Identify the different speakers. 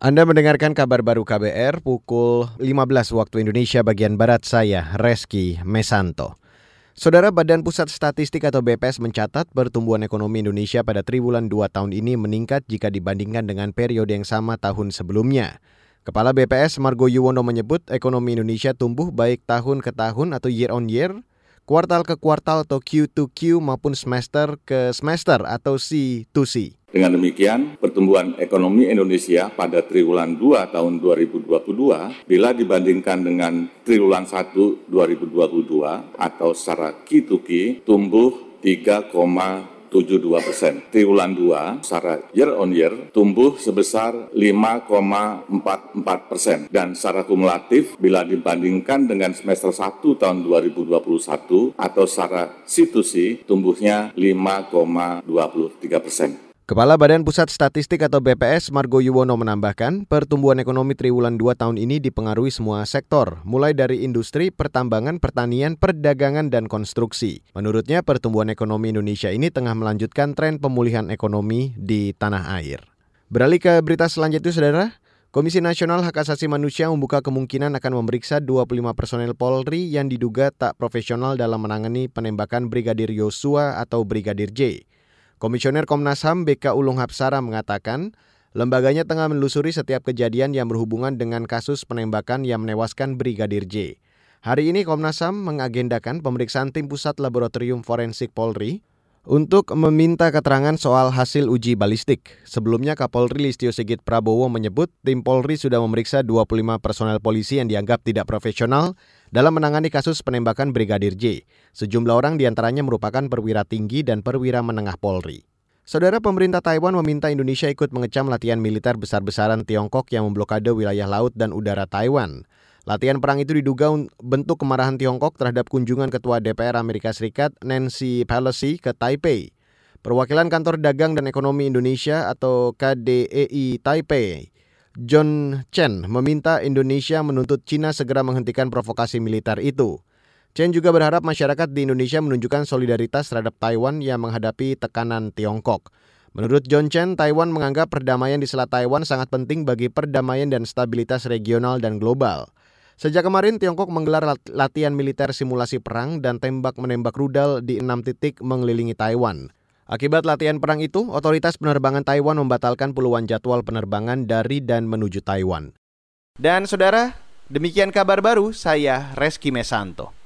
Speaker 1: Anda mendengarkan kabar baru KBR pukul 15 waktu Indonesia bagian Barat saya, Reski Mesanto. Saudara Badan Pusat Statistik atau BPS mencatat pertumbuhan ekonomi Indonesia pada triwulan 2 tahun ini meningkat jika dibandingkan dengan periode yang sama tahun sebelumnya. Kepala BPS Margo Yuwono menyebut ekonomi Indonesia tumbuh baik tahun ke tahun atau year on year, kuartal ke kuartal atau Q to Q maupun semester ke semester atau C to C.
Speaker 2: Dengan demikian, pertumbuhan ekonomi Indonesia pada triwulan 2 tahun 2022 bila dibandingkan dengan triwulan 1 2022 atau secara Q2Q tumbuh 3,72 persen. Triwulan 2 secara year on year tumbuh sebesar 5,44 persen. Dan secara kumulatif bila dibandingkan dengan semester 1 tahun 2021 atau secara C2C tumbuhnya 5,23 persen.
Speaker 1: Kepala Badan Pusat Statistik atau BPS Margo Yuwono menambahkan, pertumbuhan ekonomi triwulan 2 tahun ini dipengaruhi semua sektor, mulai dari industri, pertambangan, pertanian, perdagangan, dan konstruksi. Menurutnya, pertumbuhan ekonomi Indonesia ini tengah melanjutkan tren pemulihan ekonomi di tanah air. Beralih ke berita selanjutnya, Saudara. Komisi Nasional Hak Asasi Manusia membuka kemungkinan akan memeriksa 25 personel Polri yang diduga tak profesional dalam menangani penembakan Brigadir Yosua atau Brigadir J. Komisioner Komnas HAM BK Ulung Hapsara mengatakan, lembaganya tengah menelusuri setiap kejadian yang berhubungan dengan kasus penembakan yang menewaskan Brigadir J. Hari ini Komnas HAM mengagendakan pemeriksaan tim pusat laboratorium forensik Polri untuk meminta keterangan soal hasil uji balistik. Sebelumnya Kapolri Listio Sigit Prabowo menyebut tim Polri sudah memeriksa 25 personel polisi yang dianggap tidak profesional dalam menangani kasus penembakan Brigadir J. Sejumlah orang di antaranya merupakan perwira tinggi dan perwira menengah Polri. Saudara pemerintah Taiwan meminta Indonesia ikut mengecam latihan militer besar-besaran Tiongkok yang memblokade wilayah laut dan udara Taiwan. Latihan perang itu diduga bentuk kemarahan Tiongkok terhadap kunjungan Ketua DPR Amerika Serikat Nancy Pelosi ke Taipei. Perwakilan Kantor Dagang dan Ekonomi Indonesia atau KDEI Taipei John Chen meminta Indonesia menuntut Cina segera menghentikan provokasi militer itu. Chen juga berharap masyarakat di Indonesia menunjukkan solidaritas terhadap Taiwan yang menghadapi tekanan Tiongkok. Menurut John Chen, Taiwan menganggap perdamaian di Selat Taiwan sangat penting bagi perdamaian dan stabilitas regional dan global. Sejak kemarin, Tiongkok menggelar latihan militer simulasi perang dan tembak-menembak rudal di enam titik mengelilingi Taiwan. Akibat latihan perang itu, otoritas penerbangan Taiwan membatalkan puluhan jadwal penerbangan dari dan menuju Taiwan. Dan saudara, demikian kabar baru saya Reski Mesanto.